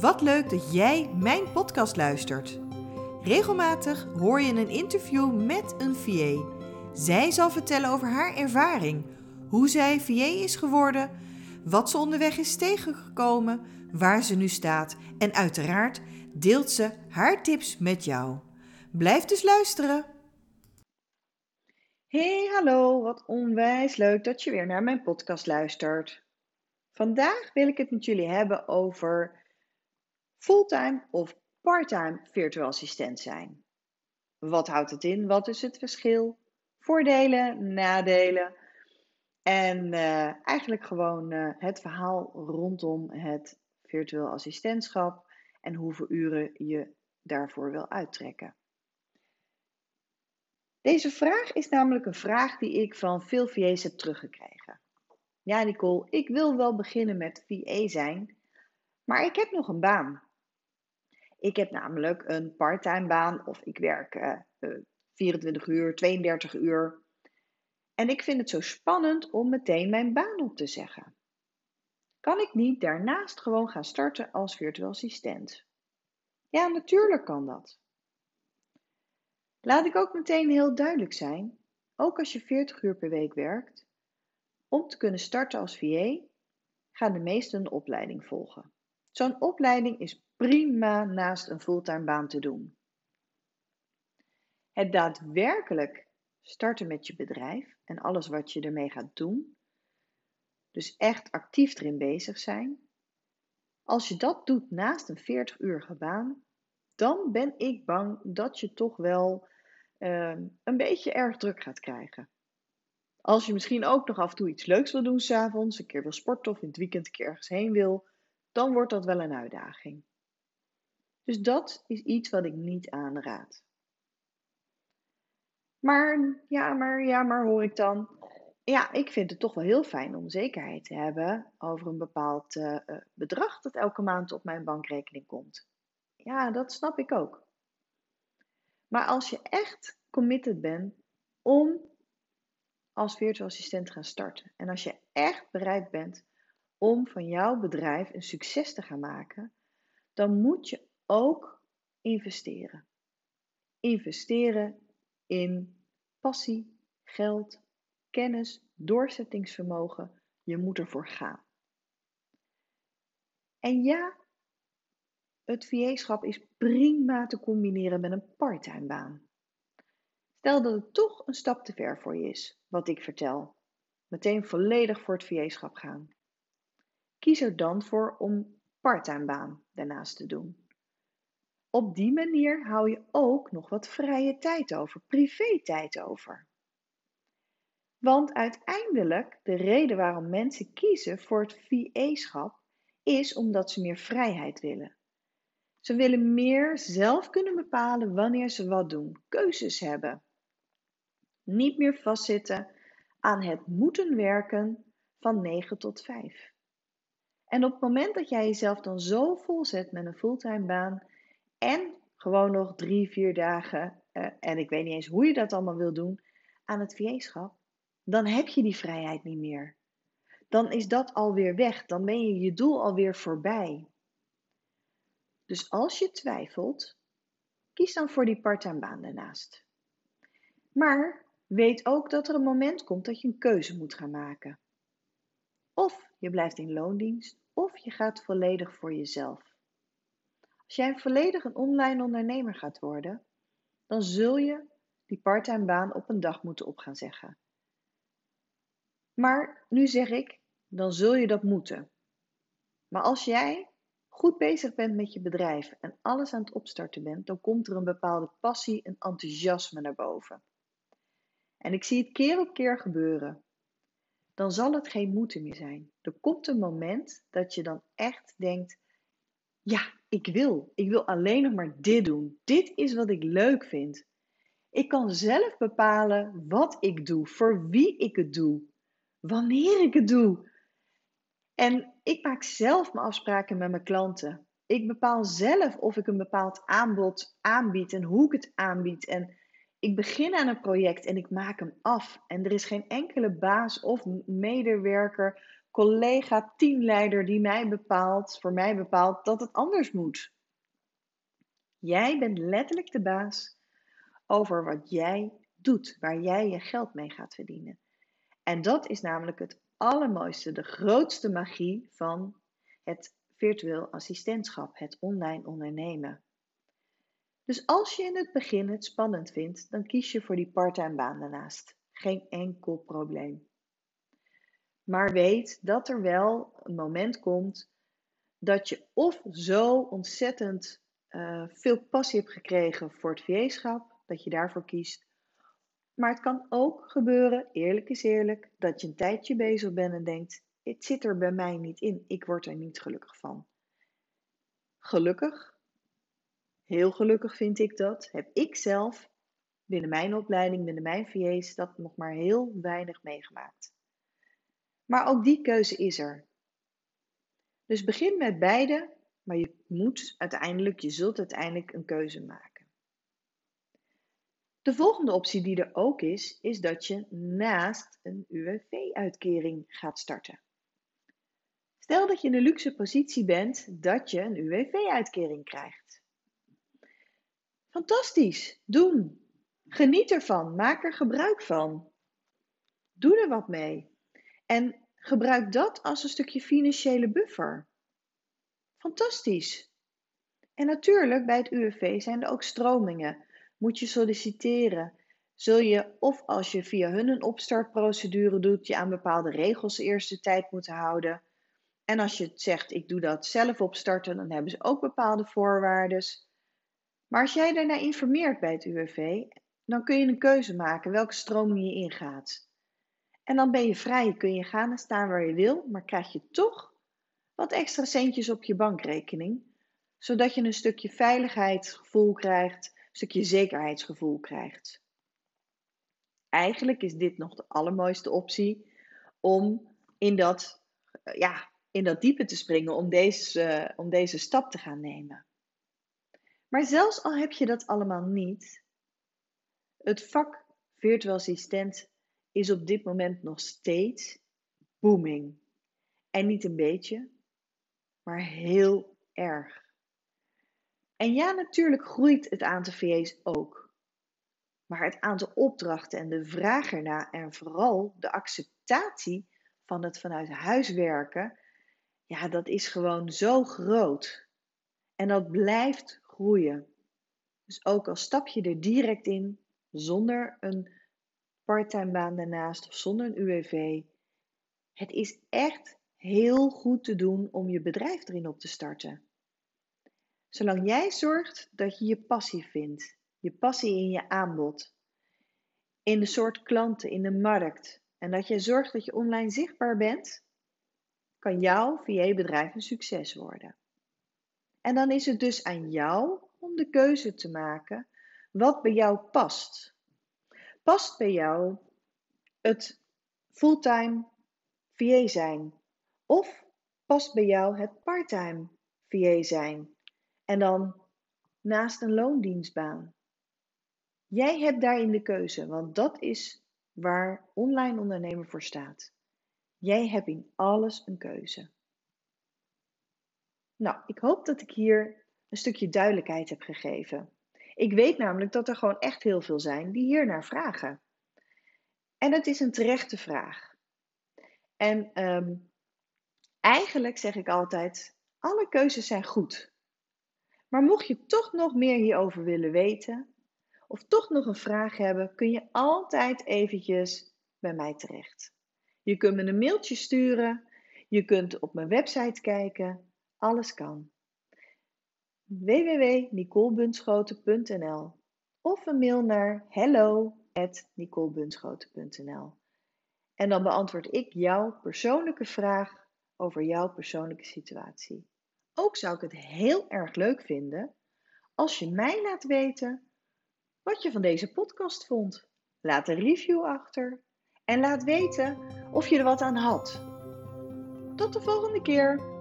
Wat leuk dat jij mijn podcast luistert. Regelmatig hoor je een interview met een VA. Zij zal vertellen over haar ervaring, hoe zij VA is geworden, wat ze onderweg is tegengekomen, waar ze nu staat en uiteraard deelt ze haar tips met jou. Blijf dus luisteren. Hey, hallo, wat onwijs leuk dat je weer naar mijn podcast luistert. Vandaag wil ik het met jullie hebben over fulltime of parttime virtual assistent zijn. Wat houdt het in? Wat is het verschil? Voordelen, nadelen. En uh, eigenlijk gewoon uh, het verhaal rondom het virtueel assistentschap en hoeveel uren je daarvoor wil uittrekken. Deze vraag is namelijk een vraag die ik van veel VA's heb teruggekregen. Ja, Nicole, ik wil wel beginnen met VA zijn, maar ik heb nog een baan. Ik heb namelijk een parttime baan of ik werk uh, 24 uur, 32 uur. En ik vind het zo spannend om meteen mijn baan op te zeggen. Kan ik niet daarnaast gewoon gaan starten als virtueel assistent? Ja, natuurlijk kan dat. Laat ik ook meteen heel duidelijk zijn, ook als je 40 uur per week werkt, om te kunnen starten als VA gaan de meesten een opleiding volgen. Zo'n opleiding is prima naast een fulltime baan te doen. Het daadwerkelijk starten met je bedrijf en alles wat je ermee gaat doen, dus echt actief erin bezig zijn, als je dat doet naast een 40 uurige baan, dan ben ik bang dat je toch wel uh, een beetje erg druk gaat krijgen. Als je misschien ook nog af en toe iets leuks wil doen s'avonds, een keer wil sporten of in het weekend een keer ergens heen wil, dan wordt dat wel een uitdaging. Dus dat is iets wat ik niet aanraad. Maar ja, maar ja, maar hoor ik dan. Ja, ik vind het toch wel heel fijn om zekerheid te hebben over een bepaald uh, bedrag dat elke maand op mijn bankrekening komt. Ja, dat snap ik ook. Maar als je echt committed bent om als virtual assistent te gaan starten en als je echt bereid bent om van jouw bedrijf een succes te gaan maken, dan moet je ook investeren. Investeren in passie, geld, kennis, doorzettingsvermogen. Je moet ervoor gaan. En ja, het VA-schap is prima te combineren met een parttime baan. Stel dat het toch een stap te ver voor je is, wat ik vertel. Meteen volledig voor het VA-schap gaan. Kies er dan voor om parttime baan daarnaast te doen. Op die manier hou je ook nog wat vrije tijd over, privé-tijd over. Want uiteindelijk, de reden waarom mensen kiezen voor het VA-schap is omdat ze meer vrijheid willen. Ze willen meer zelf kunnen bepalen wanneer ze wat doen, keuzes hebben. Niet meer vastzitten aan het moeten werken van 9 tot 5. En op het moment dat jij jezelf dan zo volzet met een fulltime baan en gewoon nog drie, vier dagen, uh, en ik weet niet eens hoe je dat allemaal wil doen, aan het VA-schap, dan heb je die vrijheid niet meer. Dan is dat alweer weg, dan ben je je doel alweer voorbij. Dus als je twijfelt, kies dan voor die parttime baan daarnaast. Maar weet ook dat er een moment komt dat je een keuze moet gaan maken. Of je blijft in loondienst, of je gaat volledig voor jezelf. Als jij volledig een online ondernemer gaat worden, dan zul je die parttime baan op een dag moeten op gaan zeggen. Maar nu zeg ik, dan zul je dat moeten. Maar als jij goed bezig bent met je bedrijf en alles aan het opstarten bent, dan komt er een bepaalde passie en enthousiasme naar boven. En ik zie het keer op keer gebeuren. Dan zal het geen moeten meer zijn. Er komt een moment dat je dan echt denkt: ja, ik wil. Ik wil alleen nog maar dit doen. Dit is wat ik leuk vind. Ik kan zelf bepalen wat ik doe, voor wie ik het doe, wanneer ik het doe. En ik maak zelf mijn afspraken met mijn klanten. Ik bepaal zelf of ik een bepaald aanbod aanbied en hoe ik het aanbied. En ik begin aan een project en ik maak hem af. En er is geen enkele baas of medewerker collega teamleider die mij bepaalt, voor mij bepaalt dat het anders moet. Jij bent letterlijk de baas over wat jij doet, waar jij je geld mee gaat verdienen. En dat is namelijk het allermooiste, de grootste magie van het virtueel assistentschap, het online ondernemen. Dus als je in het begin het spannend vindt, dan kies je voor die parttime baan daarnaast. Geen enkel probleem. Maar weet dat er wel een moment komt dat je of zo ontzettend uh, veel passie hebt gekregen voor het VA-schap, dat je daarvoor kiest. Maar het kan ook gebeuren, eerlijk is eerlijk, dat je een tijdje bezig bent en denkt: het zit er bij mij niet in, ik word er niet gelukkig van. Gelukkig, heel gelukkig vind ik dat, heb ik zelf binnen mijn opleiding, binnen mijn VA's, dat nog maar heel weinig meegemaakt. Maar ook die keuze is er. Dus begin met beide, maar je moet uiteindelijk, je zult uiteindelijk een keuze maken. De volgende optie die er ook is, is dat je naast een UWV-uitkering gaat starten. Stel dat je in de luxe positie bent dat je een UWV-uitkering krijgt. Fantastisch, doen. Geniet ervan, maak er gebruik van. Doe er wat mee. En gebruik dat als een stukje financiële buffer. Fantastisch. En natuurlijk, bij het UWV zijn er ook stromingen. Moet je solliciteren. Zul je, of als je via hun een opstartprocedure doet, je aan bepaalde regels de eerste tijd moeten houden. En als je zegt, ik doe dat zelf opstarten, dan hebben ze ook bepaalde voorwaarden. Maar als jij daarna informeert bij het UWV, dan kun je een keuze maken welke stroming je ingaat. En dan ben je vrij, kun je gaan en staan waar je wil, maar krijg je toch wat extra centjes op je bankrekening, zodat je een stukje veiligheidsgevoel krijgt, een stukje zekerheidsgevoel krijgt. Eigenlijk is dit nog de allermooiste optie om in dat, ja, in dat diepe te springen, om deze, om deze stap te gaan nemen. Maar zelfs al heb je dat allemaal niet, het vak virtueel assistent is op dit moment nog steeds booming. En niet een beetje, maar heel erg. En ja, natuurlijk groeit het aantal VA's ook. Maar het aantal opdrachten en de vraag erna en vooral de acceptatie van het vanuit huis werken, ja, dat is gewoon zo groot. En dat blijft groeien. Dus ook al stap je er direct in zonder een parttime baan daarnaast of zonder een UWV. Het is echt heel goed te doen om je bedrijf erin op te starten. Zolang jij zorgt dat je je passie vindt, je passie in je aanbod, in de soort klanten, in de markt en dat je zorgt dat je online zichtbaar bent, kan jouw VA-bedrijf een succes worden. En dan is het dus aan jou om de keuze te maken wat bij jou past. Past bij jou het fulltime VA zijn? Of past bij jou het parttime VA zijn? En dan naast een loondienstbaan. Jij hebt daarin de keuze, want dat is waar online ondernemen voor staat. Jij hebt in alles een keuze. Nou, ik hoop dat ik hier een stukje duidelijkheid heb gegeven. Ik weet namelijk dat er gewoon echt heel veel zijn die hier naar vragen. En het is een terechte vraag. En ehm, eigenlijk zeg ik altijd: alle keuzes zijn goed. Maar mocht je toch nog meer hierover willen weten, of toch nog een vraag hebben, kun je altijd eventjes bij mij terecht. Je kunt me een mailtje sturen, je kunt op mijn website kijken, alles kan www.nicolebunschoten.nl of een mail naar hello@nicolebunschoten.nl. En dan beantwoord ik jouw persoonlijke vraag over jouw persoonlijke situatie. Ook zou ik het heel erg leuk vinden als je mij laat weten wat je van deze podcast vond. Laat een review achter en laat weten of je er wat aan had. Tot de volgende keer.